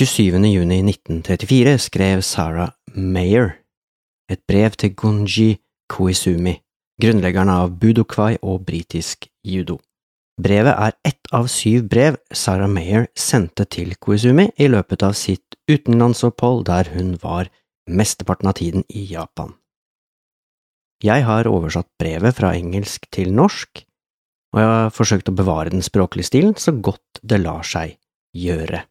27. juni 1934 skrev Sarah Mayer et brev til Gunji Koizumi, grunnleggeren av budokwai og britisk judo. Brevet er ett av syv brev Sarah Mayer sendte til Koizumi i løpet av sitt utenlandsopphold der hun var mesteparten av tiden i Japan. Jeg har oversatt brevet fra engelsk til norsk, og jeg har forsøkt å bevare den språklige stilen så godt det lar seg gjøre.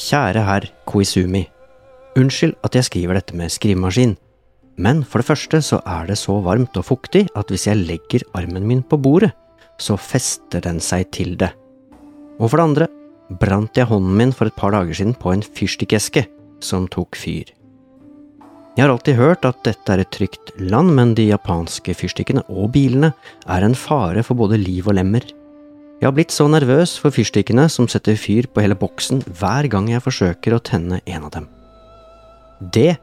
Kjære herr Koizumi. Unnskyld at jeg skriver dette med skrivemaskin, men for det første så er det så varmt og fuktig at hvis jeg legger armen min på bordet, så fester den seg til det. Og for det andre brant jeg hånden min for et par dager siden på en fyrstikkeske som tok fyr. Jeg har alltid hørt at dette er et trygt land, men de japanske fyrstikkene og bilene er en fare for både liv og lemmer. Jeg har blitt så nervøs for fyrstikkene som setter fyr på hele boksen hver gang jeg forsøker å tenne en av dem. Det,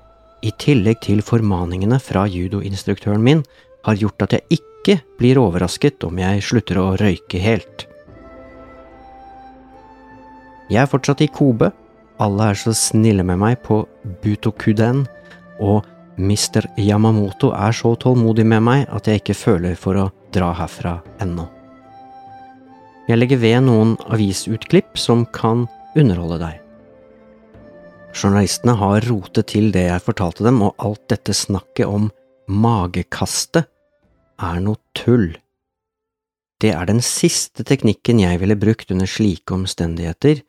i tillegg til formaningene fra judoinstruktøren min, har gjort at jeg ikke blir overrasket om jeg slutter å røyke helt. Jeg er fortsatt i Kobe, alle er så snille med meg på Butokuden, og Mr. Yamamoto er så tålmodig med meg at jeg ikke føler for å dra herfra ennå. Jeg legger ved noen avisutklipp som kan underholde deg. Journalistene har rotet til det jeg fortalte dem, og alt dette snakket om magekastet er noe tull. Det er den siste teknikken jeg ville brukt under slike omstendigheter,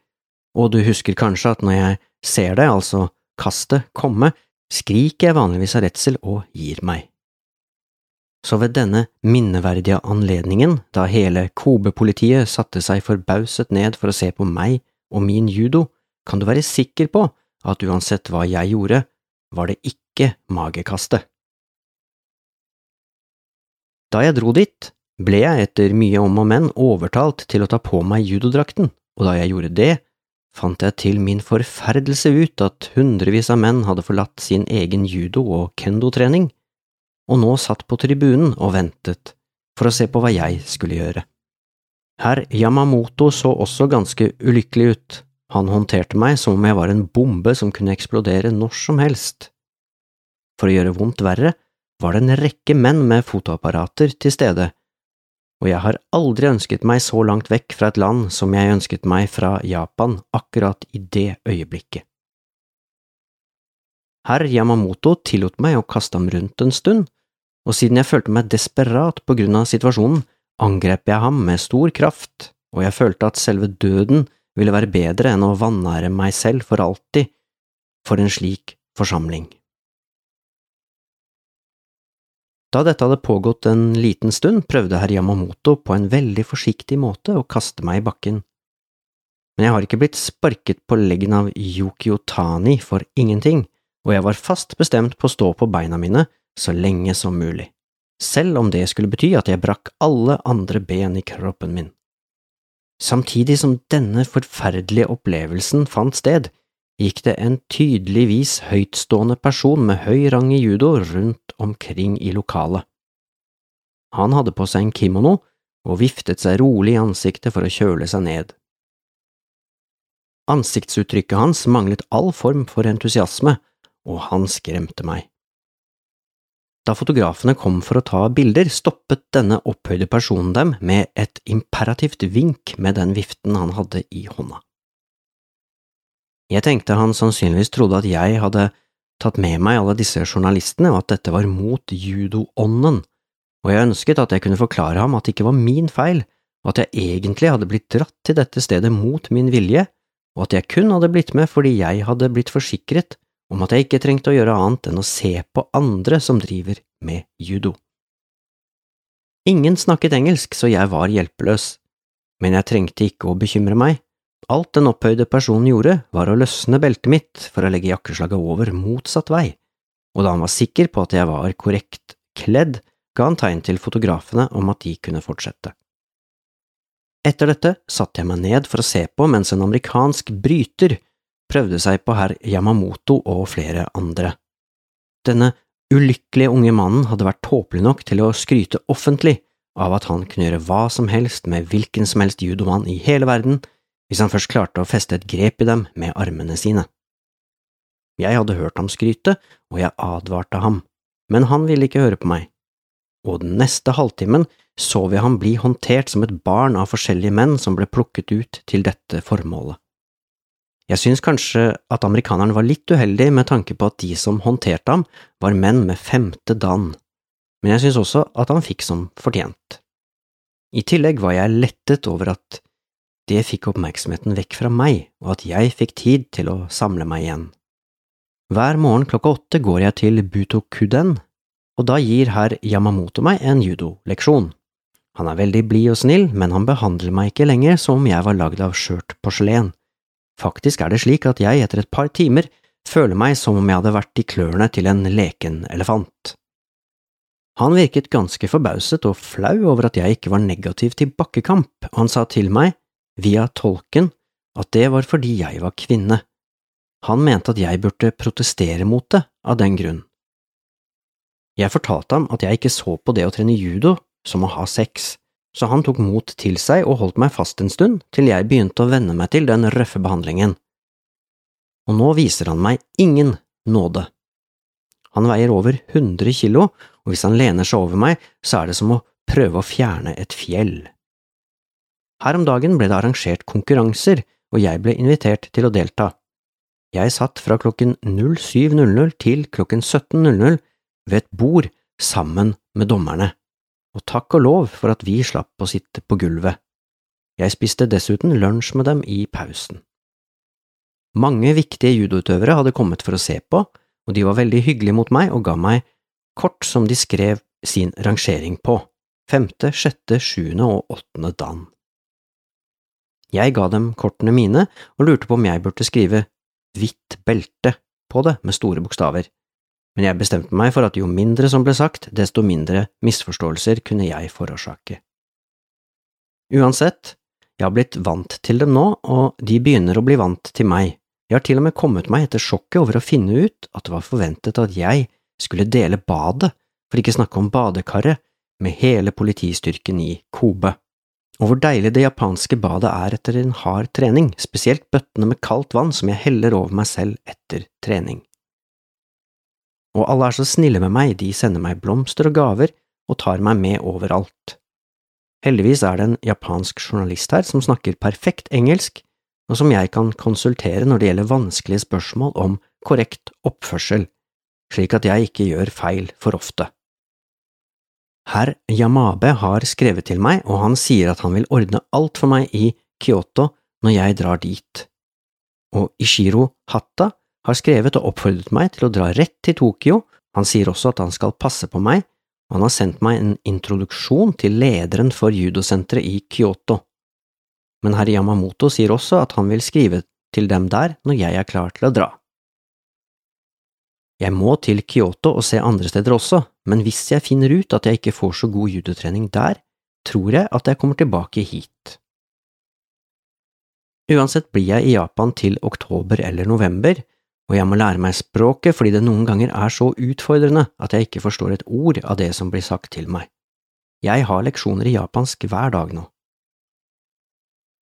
og du husker kanskje at når jeg ser det, altså kastet, komme, skriker jeg vanligvis av redsel og gir meg. Så ved denne minneverdige anledningen, da hele Kobe-politiet satte seg forbauset ned for å se på meg og min judo, kan du være sikker på at uansett hva jeg gjorde, var det ikke magekastet. Da jeg dro dit, ble jeg etter mye om og men overtalt til å ta på meg judodrakten, og da jeg gjorde det, fant jeg til min forferdelse ut at hundrevis av menn hadde forlatt sin egen judo- og kendo-trening, og nå satt på tribunen og ventet for å se på hva jeg skulle gjøre. Herr Yamamoto så også ganske ulykkelig ut, han håndterte meg som om jeg var en bombe som kunne eksplodere når som helst. For å gjøre vondt verre var det en rekke menn med fotoapparater til stede, og jeg har aldri ønsket meg så langt vekk fra et land som jeg ønsket meg fra Japan akkurat i det øyeblikket. Herr Yamamoto tillot meg å kaste ham rundt en stund, og siden jeg følte meg desperat på grunn av situasjonen, angrep jeg ham med stor kraft, og jeg følte at selve døden ville være bedre enn å vanære meg selv for alltid for en slik forsamling. Da dette hadde pågått en liten stund, prøvde herr Yamamoto på en veldig forsiktig måte å kaste meg i bakken. Men jeg har ikke blitt sparket på leggen av Yuki Otani for ingenting, og jeg var fast bestemt på å stå på beina mine så lenge som mulig, selv om det skulle bety at jeg brakk alle andre ben i kroppen min. Samtidig som denne forferdelige opplevelsen fant sted, gikk det en tydeligvis høytstående person med høy rang i judo rundt omkring i lokalet. Han hadde på seg en kimono og viftet seg rolig i ansiktet for å kjøle seg ned. Ansiktsuttrykket hans manglet all form for entusiasme, og han skremte meg. Da fotografene kom for å ta bilder, stoppet denne opphøyde personen dem med et imperativt vink med den viften han hadde i hånda. Jeg tenkte han sannsynligvis trodde at jeg hadde tatt med meg alle disse journalistene, og at dette var mot judoånden, og jeg ønsket at jeg kunne forklare ham at det ikke var min feil, og at jeg egentlig hadde blitt dratt til dette stedet mot min vilje, og at jeg kun hadde blitt med fordi jeg hadde blitt forsikret om at jeg ikke trengte å gjøre annet enn å se på andre som driver med judo. Ingen snakket engelsk, så jeg var hjelpeløs, men jeg trengte ikke å bekymre meg. Alt den opphøyde personen gjorde, var å løsne beltet mitt for å legge jakkeslaget over motsatt vei, og da han var sikker på at jeg var korrekt kledd, ga han tegn til fotografene om at de kunne fortsette. Etter dette satte jeg meg ned for å se på mens en amerikansk bryter prøvde seg på herr Yamamoto og flere andre. Denne ulykkelige unge mannen hadde vært tåpelig nok til å skryte offentlig av at han kunne gjøre hva som helst med hvilken som helst judomann i hele verden, hvis han først klarte å feste et grep i dem med armene sine. Jeg hadde hørt ham skryte, og jeg advarte ham, men han ville ikke høre på meg, og den neste halvtimen så vi ham bli håndtert som et barn av forskjellige menn som ble plukket ut til dette formålet. Jeg synes kanskje at amerikaneren var litt uheldig med tanke på at de som håndterte ham, var menn med femte dan, men jeg synes også at han fikk som fortjent. I tillegg var jeg lettet over at det fikk oppmerksomheten vekk fra meg, og at jeg fikk tid til å samle meg igjen. Hver morgen klokka åtte går jeg til Butokuden, og da gir herr Yamamoto meg en judoleksjon. Han er veldig blid og snill, men han behandler meg ikke lenger som om jeg var lagd av skjørt porselen. Faktisk er det slik at jeg etter et par timer føler meg som om jeg hadde vært i klørne til en leken elefant. Han virket ganske forbauset og flau over at jeg ikke var negativ til bakkekamp, og han sa til meg, via tolken, at det var fordi jeg var kvinne. Han mente at jeg burde protestere mot det av den grunn. Jeg fortalte ham at jeg ikke så på det å trene judo som å ha sex, så han tok mot til seg og holdt meg fast en stund til jeg begynte å venne meg til den røffe behandlingen. Og nå viser han meg ingen nåde. Han veier over 100 kilo, og hvis han lener seg over meg, så er det som å prøve å fjerne et fjell. Her om dagen ble det arrangert konkurranser, og jeg ble invitert til å delta. Jeg satt fra klokken 07.00 til klokken 17.00 ved et bord sammen med dommerne, og takk og lov for at vi slapp å sitte på gulvet. Jeg spiste dessuten lunsj med dem i pausen. Mange viktige judoutøvere hadde kommet for å se på, og de var veldig hyggelige mot meg og ga meg kort som de skrev sin rangering på, femte, sjette, sjuende og åttende dan. Jeg ga dem kortene mine og lurte på om jeg burde skrive hvitt belte på det med store bokstaver, men jeg bestemte meg for at jo mindre som ble sagt, desto mindre misforståelser kunne jeg forårsake. Uansett, jeg har blitt vant til dem nå, og de begynner å bli vant til meg, jeg har til og med kommet meg etter sjokket over å finne ut at det var forventet at jeg skulle dele badet, for ikke snakke om badekaret, med hele politistyrken i Kobe. Og hvor deilig det japanske badet er etter en hard trening, spesielt bøttene med kaldt vann som jeg heller over meg selv etter trening. Og alle er så snille med meg, de sender meg blomster og gaver og tar meg med overalt. Heldigvis er det en japansk journalist her som snakker perfekt engelsk, og som jeg kan konsultere når det gjelder vanskelige spørsmål om korrekt oppførsel, slik at jeg ikke gjør feil for ofte. Herr Yamabe har skrevet til meg, og han sier at han vil ordne alt for meg i Kyoto når jeg drar dit. Og Ishiro Hatta har skrevet og oppfordret meg til å dra rett til Tokyo, han sier også at han skal passe på meg, og han har sendt meg en introduksjon til lederen for judosenteret i Kyoto men herr Yamamoto sier også at han vil skrive til dem der når jeg er klar til å dra. Jeg må til Kyoto og se andre steder også, men hvis jeg finner ut at jeg ikke får så god judotrening der, tror jeg at jeg kommer tilbake hit. Uansett blir jeg i Japan til oktober eller november, og jeg må lære meg språket fordi det noen ganger er så utfordrende at jeg ikke forstår et ord av det som blir sagt til meg. Jeg har leksjoner i japansk hver dag nå.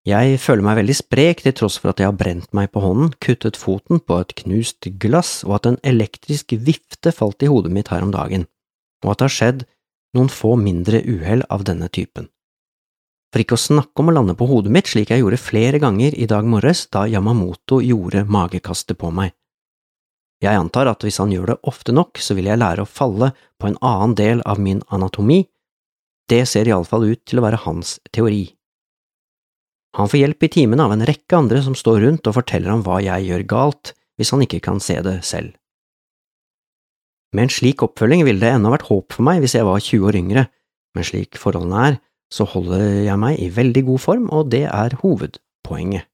Jeg føler meg veldig sprek til tross for at jeg har brent meg på hånden, kuttet foten på et knust glass og at en elektrisk vifte falt i hodet mitt her om dagen, og at det har skjedd noen få mindre uhell av denne typen. For ikke å snakke om å lande på hodet mitt slik jeg gjorde flere ganger i dag morges da Yamamoto gjorde magekastet på meg. Jeg antar at hvis han gjør det ofte nok, så vil jeg lære å falle på en annen del av min anatomi, det ser iallfall ut til å være hans teori. Han får hjelp i timene av en rekke andre som står rundt og forteller ham hva jeg gjør galt, hvis han ikke kan se det selv. Med en slik oppfølging ville det ennå vært håp for meg hvis jeg var 20 år yngre, men slik forholdene er, så holder jeg meg i veldig god form, og det er hovedpoenget.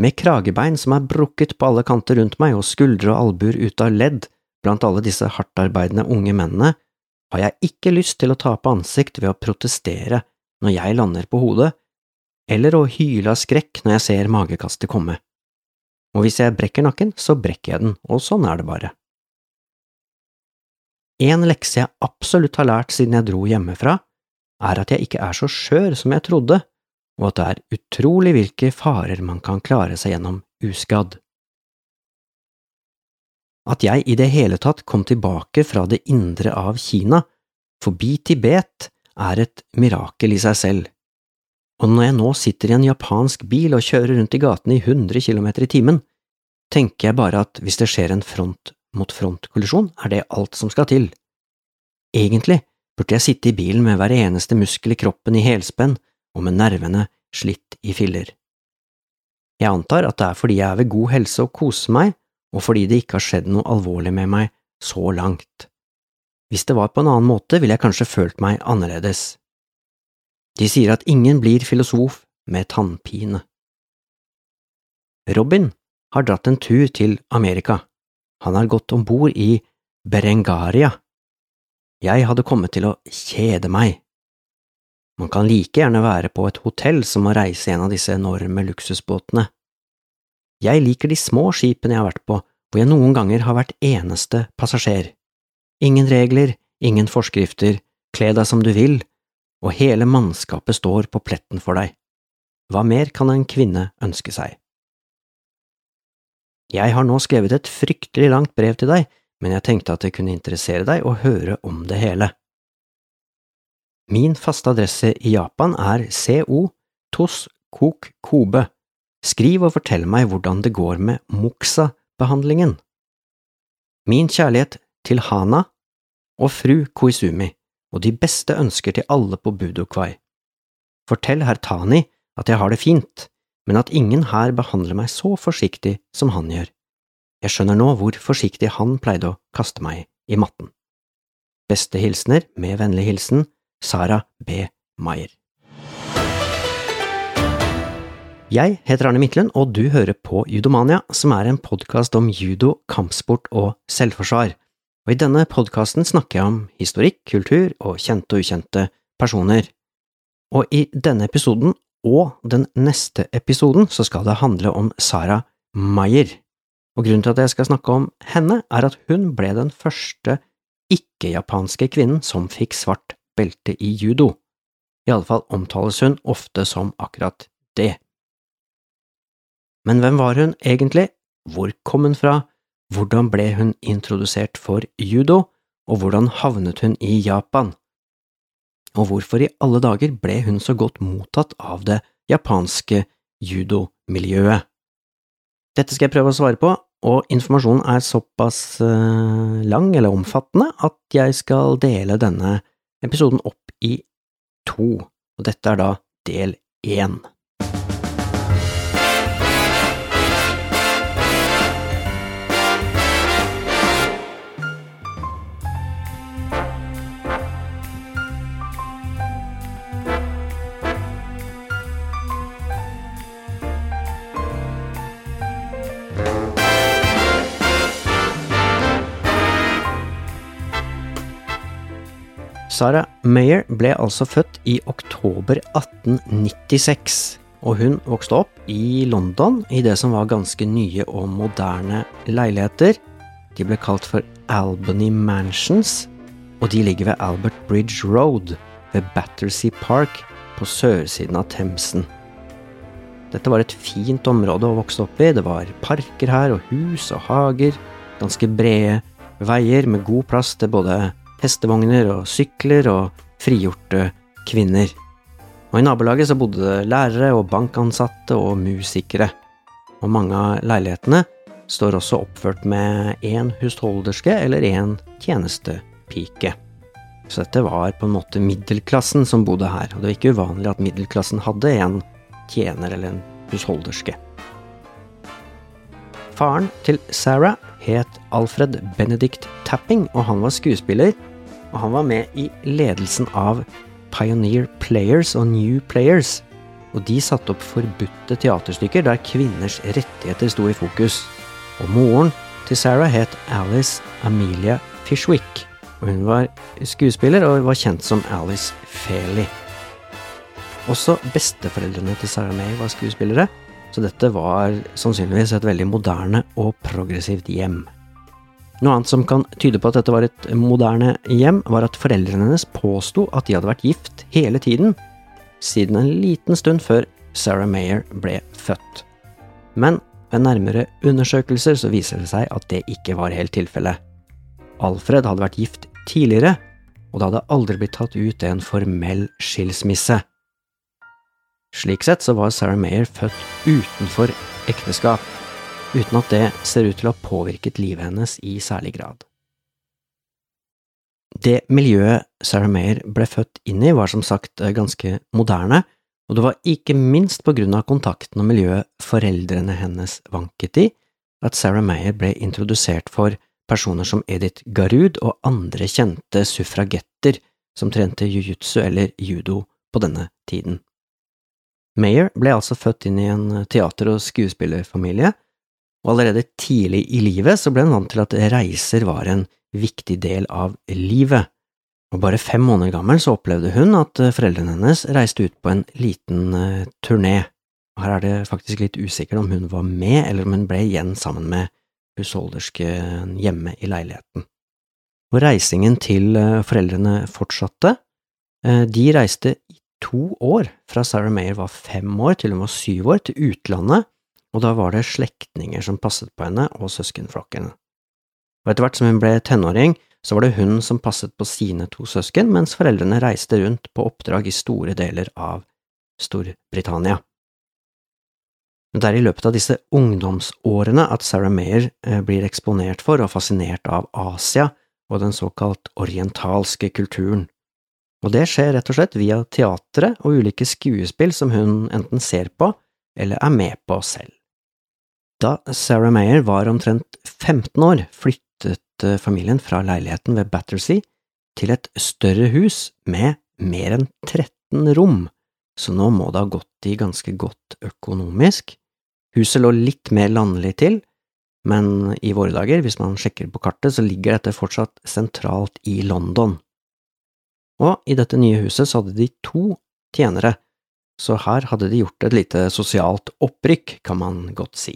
Med kragebein som er brukket på alle kanter rundt meg og skuldre og albuer ute av ledd blant alle disse hardtarbeidende unge mennene, har jeg ikke lyst til å tape ansikt ved å protestere når jeg lander på hodet, eller å hyle av skrekk når jeg ser magekastet komme. Og hvis jeg brekker nakken, så brekker jeg den, og sånn er det bare. En lekse jeg absolutt har lært siden jeg dro hjemmefra, er at jeg ikke er så skjør som jeg trodde, og at det er utrolig hvilke farer man kan klare seg gjennom uskadd. At jeg i det hele tatt kom tilbake fra det indre av Kina, forbi Tibet, er et mirakel i seg selv, og når jeg nå sitter i en japansk bil og kjører rundt i gatene i 100 km i timen, tenker jeg bare at hvis det skjer en front-mot-front-kollisjon, er det alt som skal til. Egentlig burde jeg sitte i bilen med hver eneste muskel i kroppen i helspenn og med nervene slitt i filler. Jeg antar at det er fordi jeg er ved god helse og koser meg, og fordi det ikke har skjedd noe alvorlig med meg så langt. Hvis det var på en annen måte, ville jeg kanskje følt meg annerledes. De sier at ingen blir filosof med tannpine. Robin har dratt en tur til Amerika. Han har gått om bord i Berengaria. Jeg hadde kommet til å kjede meg. Man kan like gjerne være på et hotell som å reise en av disse enorme luksusbåtene. Jeg liker de små skipene jeg har vært på, hvor jeg noen ganger har vært eneste passasjer. Ingen regler, ingen forskrifter, kle deg som du vil, og hele mannskapet står på pletten for deg. Hva mer kan en kvinne ønske seg? Jeg har nå skrevet et fryktelig langt brev til deg, men jeg tenkte at det kunne interessere deg å høre om det hele. Min faste adresse i Japan er CO Tos Kok Kobe. Skriv og fortell meg hvordan det går med Moxa-behandlingen. Min kjærlighet til Hana og fru Koizumi, og de beste ønsker til alle på Budokwai. Fortell herr Tani at jeg har det fint, men at ingen her behandler meg så forsiktig som han gjør. Jeg skjønner nå hvor forsiktig han pleide å kaste meg i matten. Beste hilsener, med vennlig hilsen, Sara B. Maier. Jeg heter Arne Midtlund, og du hører på Judomania, som er en podkast om judo, kampsport og selvforsvar. Og I denne podkasten snakker jeg om historikk, kultur og kjente og ukjente personer. Og i denne episoden og den neste episoden så skal det handle om Sara Maier. Og grunnen til at jeg skal snakke om henne, er at hun ble den første ikke-japanske kvinnen som fikk svart belte i judo. I alle fall omtales hun ofte som akkurat det. Men hvem var hun egentlig, hvor kom hun fra, hvordan ble hun introdusert for judo, og hvordan havnet hun i Japan? Og hvorfor i alle dager ble hun så godt mottatt av det japanske judomiljøet? Dette skal jeg prøve å svare på, og informasjonen er såpass uh, lang eller omfattende at jeg skal dele denne episoden opp i to, og dette er da del én. Sarah Mayer ble altså født i oktober 1896, og hun vokste opp i London i det som var ganske nye og moderne leiligheter. De ble kalt for Albany Mansions, og de ligger ved Albert Bridge Road ved Battersea Park på sørsiden av Themsen. Dette var et fint område å vokse opp i, det var parker her og hus og hager, ganske brede veier med god plass til både hestevogner og sykler og frigjorte kvinner. Og I nabolaget så bodde det lærere og bankansatte og musikere. Og mange av leilighetene står også oppført med én husholderske eller én tjenestepike. Så dette var på en måte middelklassen som bodde her, og det var ikke uvanlig at middelklassen hadde en tjener eller en husholderske. Faren til Sarah het Alfred Benedict Tapping, og han var skuespiller og han var med i ledelsen av Pioneer Players og New Players, og de satte opp forbudte teaterstykker der kvinners rettigheter sto i fokus. Og moren til Sarah het Alice Amelia Fishwick, og hun var skuespiller og var kjent som Alice Feli. Også besteforeldrene til Sarah May var skuespillere, så dette var sannsynligvis et veldig moderne og progressivt hjem. Noe annet som kan tyde på at dette var et moderne hjem, var at foreldrene hennes påsto at de hadde vært gift hele tiden, siden en liten stund før Sarah Mayer ble født. Men ved nærmere undersøkelser så viser det seg at det ikke var helt tilfellet. Alfred hadde vært gift tidligere, og det hadde aldri blitt tatt ut en formell skilsmisse. Slik sett så var Sarah Mayer født utenfor ekteskap, uten at det ser ut til å ha påvirket livet hennes i særlig grad. Det miljøet Sarah Mayer ble født inn i, var som sagt ganske moderne, og det var ikke minst på grunn av kontakten og miljøet foreldrene hennes vanket i, at Sarah Mayer ble introdusert for personer som Edith Garud og andre kjente suffragetter som trente jiu-jitsu eller judo på denne tiden. Mayer ble altså født inn i en teater- og skuespillerfamilie, og allerede tidlig i livet så ble han vant til at reiser var en viktig del av livet, og bare fem måneder gammel så opplevde hun at foreldrene hennes reiste ut på en liten uh, turné. Her er det faktisk litt usikkert om hun var med, eller om hun ble igjen sammen med husholdersken hjemme i leiligheten. Og reisingen til foreldrene fortsatte. De reiste to år, fra Sarah Mayer var fem år til hun var syv år, til utlandet, og da var det slektninger som passet på henne og søskenflokken. Og etter hvert som hun ble tenåring, så var det hun som passet på sine to søsken, mens foreldrene reiste rundt på oppdrag i store deler av Storbritannia. Det er i løpet av disse ungdomsårene at Sarah Mayer eh, blir eksponert for og fascinert av Asia og den såkalt orientalske kulturen og det skjer rett og slett via teatret og ulike skuespill som hun enten ser på eller er med på selv. Da Sarah Mayer var omtrent 15 år, flyttet eh, familien fra leiligheten ved Battersea til et større hus med mer enn 13 rom, så nå må det ha gått i ganske godt økonomisk. Huset lå litt mer landlig til, men i våre dager, hvis man sjekker på kartet, så ligger dette fortsatt sentralt i London og i dette nye huset så hadde de to tjenere, så her hadde de gjort et lite sosialt opprykk, kan man godt si.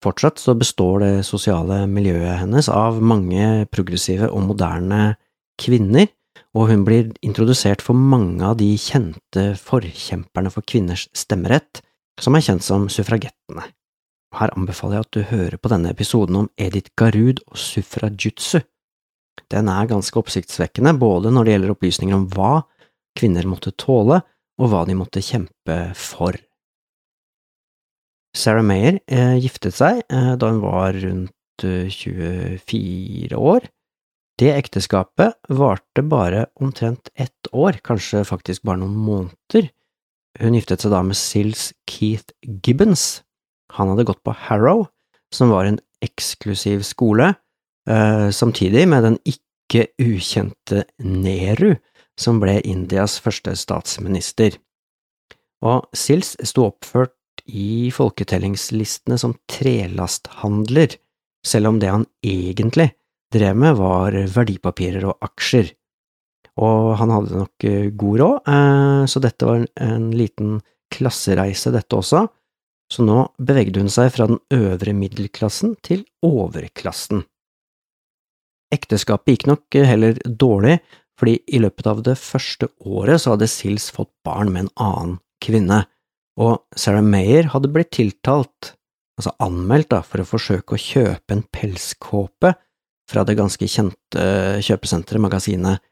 Fortsatt så består det sosiale miljøet hennes av mange progressive og moderne kvinner, og hun blir introdusert for mange av de kjente forkjemperne for kvinners stemmerett, som er kjent som suffragettene. Her anbefaler jeg at du hører på denne episoden om Edith Garud og suffrajutsu, den er ganske oppsiktsvekkende, både når det gjelder opplysninger om hva kvinner måtte tåle, og hva de måtte kjempe for. Sarah Mayer eh, giftet seg eh, da hun var rundt eh, 24 år. Det ekteskapet varte bare omtrent ett år, kanskje faktisk bare noen måneder. Hun giftet seg da med Sills Keith Gibbons. Han hadde gått på Harrow, som var en eksklusiv skole, Eh, samtidig med den ikke ukjente Nehru, som ble Indias første statsminister. Og Sils sto oppført i folketellingslistene som trelasthandler, selv om det han egentlig drev med var verdipapirer og aksjer. Og han hadde nok eh, god råd, eh, så dette var en liten klassereise, dette også, så nå bevegde hun seg fra den øvre middelklassen til overklassen. Ekteskapet gikk nok heller dårlig, fordi i løpet av det første året så hadde Sills fått barn med en annen kvinne, og Sarah Mayer hadde blitt tiltalt, altså anmeldt da, for å forsøke å kjøpe en pelskåpe fra det ganske kjente kjøpesenteret, magasinet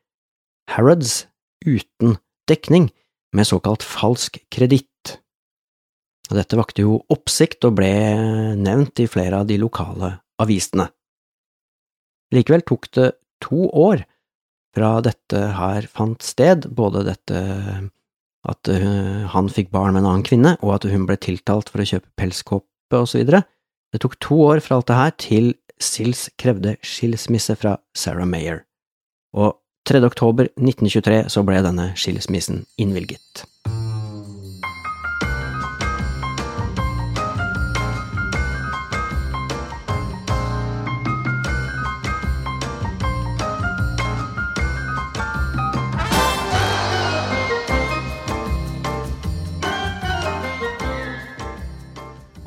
Harrods, uten dekning, med såkalt falsk kreditt. Dette vakte jo oppsikt og ble nevnt i flere av de lokale avisene. Likevel tok det to år fra dette her fant sted, både dette at eh, han fikk barn med en annen kvinne, og at hun ble tiltalt for å kjøpe pelskåpe videre. Det tok to år fra alt det her til Sills krevde skilsmisse fra Sarah Mayer, og 3. oktober 1923 så ble denne skilsmissen innvilget.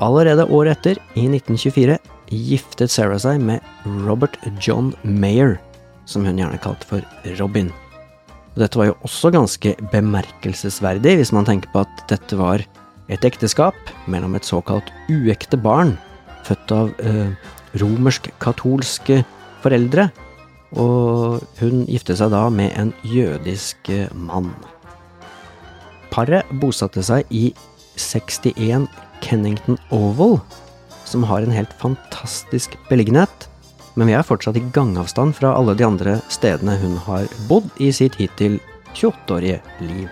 Allerede året etter, i 1924, giftet Sarah seg med Robert John Mayer, som hun gjerne kalte for Robin. Dette var jo også ganske bemerkelsesverdig, hvis man tenker på at dette var et ekteskap mellom et såkalt uekte barn, født av eh, romersk-katolske foreldre, og hun giftet seg da med en jødisk eh, mann. Paret bosatte seg i 61 Kennington Oval, som har en helt fantastisk beliggenhet, men vi er fortsatt i gangavstand fra alle de andre stedene hun har bodd i sitt hittil 28-årige liv.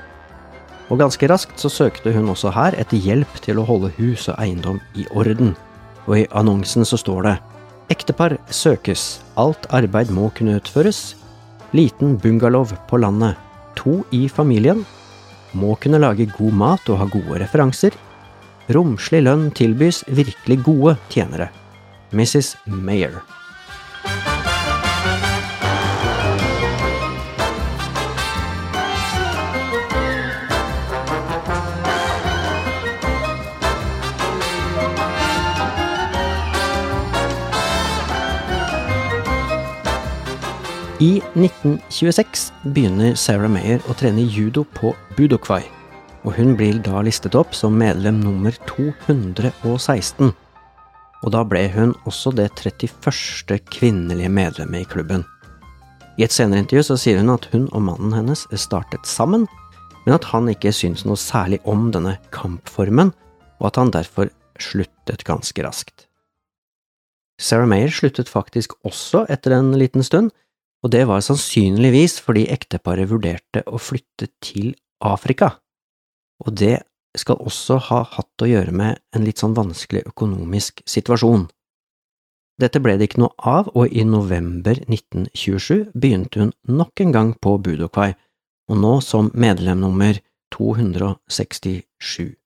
Og ganske raskt så søkte hun også her etter hjelp til å holde hus og eiendom i orden, og i annonsen så står det Ektepar søkes, alt arbeid må kunne utføres, liten bungalow på landet, to i familien, må kunne lage god mat og ha gode referanser, romslig lønn tilbys virkelig gode tjenere. Mrs. Mayer. I 1926 begynner Sarah Mayer å trene judo på Budokwai, og hun blir da listet opp som medlem nummer 216. Og da ble hun også det 31. kvinnelige medlemmet i klubben. I et senere intervju så sier hun at hun og mannen hennes startet sammen, men at han ikke syntes noe særlig om denne kampformen, og at han derfor sluttet ganske raskt. Sarah Mayer sluttet faktisk også etter en liten stund, og det var sannsynligvis fordi ekteparet vurderte å flytte til Afrika, og det skal også ha hatt å gjøre med en litt sånn vanskelig økonomisk situasjon. Dette ble det ikke noe av, og i november 1927 begynte hun nok en gang på Budokvai, og nå som medlem nummer 267.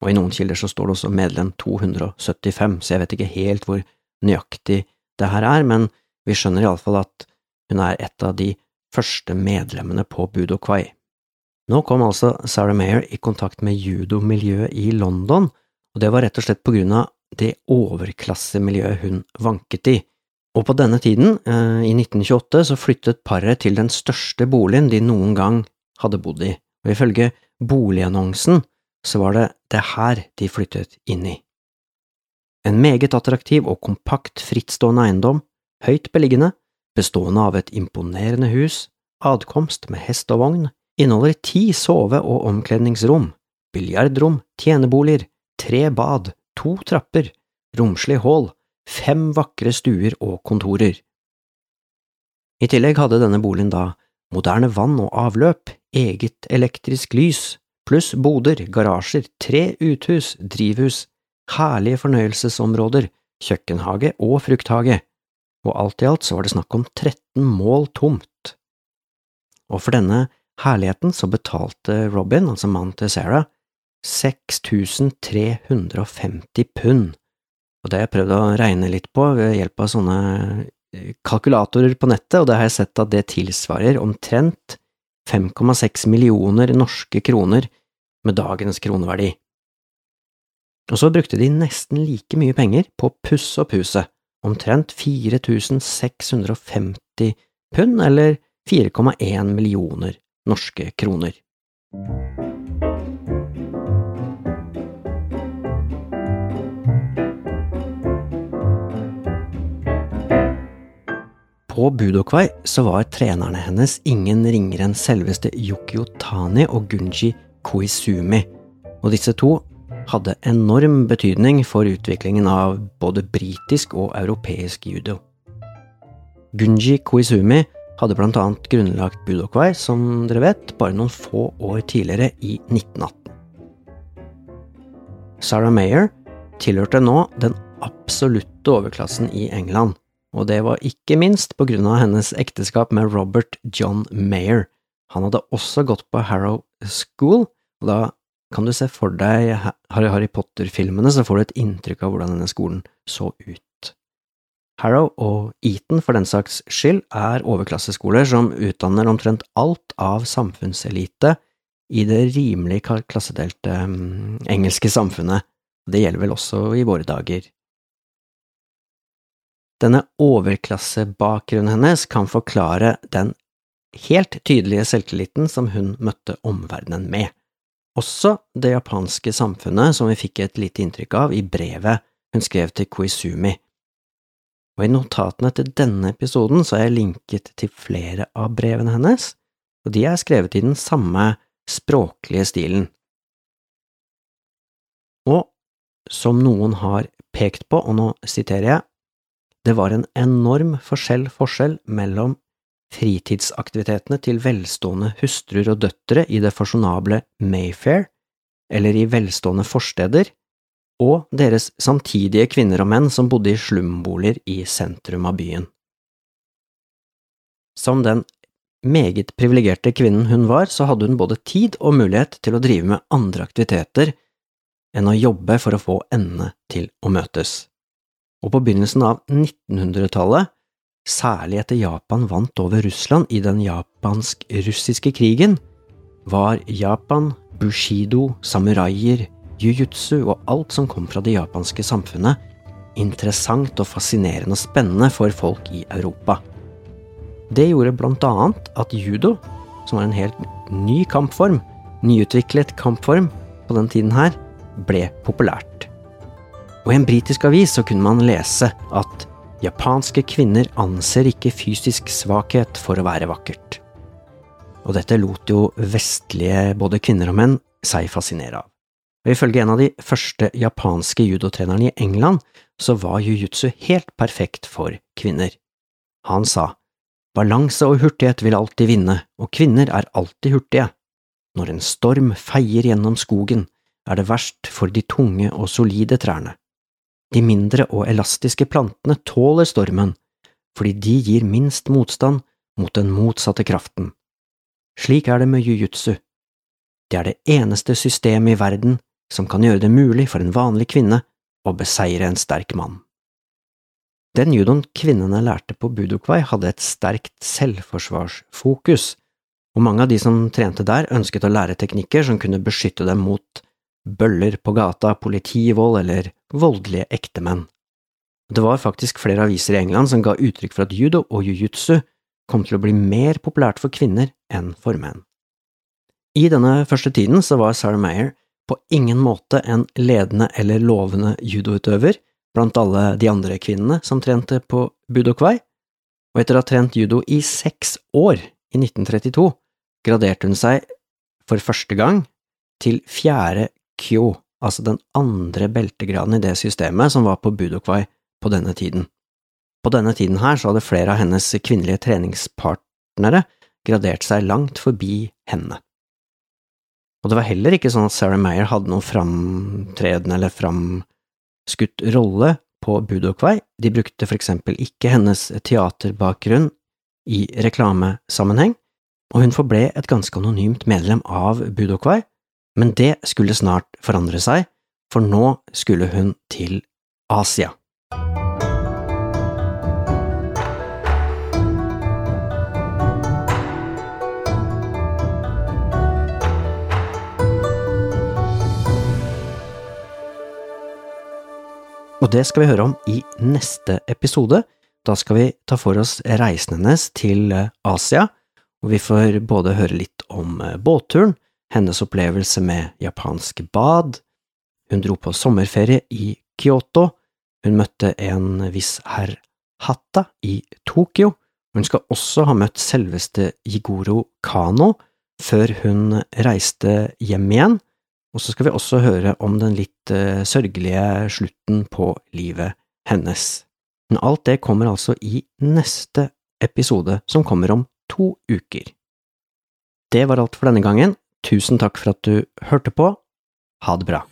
Og i noen kilder så står det også medlem 275, så jeg vet ikke helt hvor nøyaktig det her er, men vi skjønner iallfall at hun er et av de første medlemmene på Budo Kwai. Nå kom altså Sarah Mayer i kontakt med judomiljøet i London, og det var rett og slett på grunn av det overklassemiljøet hun vanket i. Og på denne tiden, eh, i 1928, så flyttet paret til den største boligen de noen gang hadde bodd i, og ifølge boligannonsen så var det det her de flyttet inn i. En meget attraktiv og kompakt frittstående eiendom, høyt beliggende, bestående av et imponerende hus, adkomst med hest og vogn, inneholder ti sove- og omkledningsrom, biljardrom, tjeneboliger, tre bad, to trapper, romslig hall, fem vakre stuer og kontorer. I tillegg hadde denne boligen da moderne vann og avløp, eget elektrisk lys, pluss boder, garasjer, tre uthus, drivhus, herlige fornøyelsesområder, kjøkkenhage og frukthage, og alt i alt så var det snakk om 13 mål tomt. Og for denne herligheten så betalte Robin, altså mannen til Sarah, 6350 pund, og det har jeg prøvd å regne litt på ved hjelp av sånne eh, kalkulatorer på nettet, og det har jeg sett at det tilsvarer omtrent 5,6 millioner norske kroner med dagens kroneverdi. Og så brukte de nesten like mye penger på å pusse opp huset, omtrent 4650 pund, eller 4,1 millioner norske kroner. På Budokvai så var trenerne hennes ingen ringere enn selveste Yukio Tani og Gunji Koizumi, og disse to hadde enorm betydning for utviklingen av både britisk og europeisk judo. Gunji Koizumi hadde annet grunnlagt Budokwai, som dere vet, bare noen få år tidligere, i 1918. Sarah Mayer tilhørte nå den absolutte overklassen i England, og det var ikke minst på grunn av hennes ekteskap med Robert John Mayer. Han hadde også gått på Harrow School, og da kan du se for deg Harry Potter-filmene, så får du et inntrykk av hvordan denne skolen så ut. Harrow og Eton, for den saks skyld, er overklasseskoler som utdanner omtrent alt av samfunnselite i det rimelig klassedelte um, engelske samfunnet, Det gjelder vel også i våre dager. Denne overklassebakgrunnen hennes kan forklare den helt tydelige selvtilliten som hun møtte omverdenen med, også det japanske samfunnet som vi fikk et lite inntrykk av i brevet hun skrev til Koizumi. Og i notatene til denne episoden så er jeg linket til flere av brevene hennes, og de er skrevet i den samme språklige stilen. Og som noen har pekt på, og nå siterer jeg, det var en enorm forskjell forskjell mellom fritidsaktivitetene til velstående hustruer og døtre i det fasjonable Mayfair, eller i velstående forsteder, og deres samtidige kvinner og menn som bodde i slumboliger i sentrum av byen. Som den meget privilegerte kvinnen hun var, så hadde hun både tid og mulighet til å drive med andre aktiviteter enn å jobbe for å få endene til å møtes. Og på begynnelsen av 1900-tallet, særlig etter Japan vant over Russland i den japansk-russiske krigen, var Japan, bushido, samuraier, jiu-jitsu og alt som kom fra det japanske samfunnet, interessant og fascinerende og spennende for folk i Europa. Det gjorde blant annet at judo, som var en helt ny kampform, nyutviklet kampform på den tiden her, ble populært. Og i en britisk avis så kunne man lese at japanske kvinner anser ikke fysisk svakhet for å være vakkert. Og dette lot jo vestlige både kvinner og menn seg fascinere av. Og ifølge en av de første japanske judotrenerne i England så var jiu-jitsu helt perfekt for kvinner. Han sa Balanse og hurtighet vil alltid vinne, og kvinner er alltid hurtige. Når en storm feier gjennom skogen, er det verst for de tunge og solide trærne. De mindre og elastiske plantene tåler stormen, fordi de gir minst motstand mot den motsatte kraften. Slik er det med jiu-jitsu. Det er det eneste systemet i verden som kan gjøre det mulig for en vanlig kvinne å beseire en sterk mann. Den judoen kvinnene lærte på Budokwai, hadde et sterkt selvforsvarsfokus, og mange av de som trente der, ønsket å lære teknikker som kunne beskytte dem mot bøller på gata, politivold eller voldelige ektemenn. Det var faktisk flere aviser i England som ga uttrykk for at judo og jiu-jitsu kom til å bli mer populært for kvinner enn for menn. I denne første tiden så var Sarah Mayer på ingen måte en ledende eller lovende judoutøver, blant alle de andre kvinnene som trente på Budokwai, og etter å ha trent judo i seks år, i 1932, graderte hun seg for første gang til fjerde kyo, altså den andre beltegraden i det systemet som var på Budokvai på denne tiden. På denne tiden her så hadde flere av hennes kvinnelige treningspartnere gradert seg langt forbi henne. Og det var heller ikke sånn at Sarah Mayer hadde noen framtredende eller framskutt rolle på Budokvei, de brukte for eksempel ikke hennes teaterbakgrunn i reklamesammenheng, og hun forble et ganske anonymt medlem av Budokvei, men det skulle snart forandre seg, for nå skulle hun til Asia. Og det skal vi høre om i neste episode. Da skal vi ta for oss reisen hennes til eh, Asia, og vi får både høre litt om eh, båtturen, hennes opplevelse med japansk bad, hun dro på sommerferie i Kyoto, hun møtte en viss herr Hatta i Tokyo, hun skal også ha møtt selveste Jigoro Kano før hun reiste hjem igjen og så skal vi også høre om den litt uh, sørgelige slutten på livet hennes. Men alt det kommer altså i neste episode, som kommer om to uker. Det var alt for denne gangen. Tusen takk for at du hørte på. Ha det bra.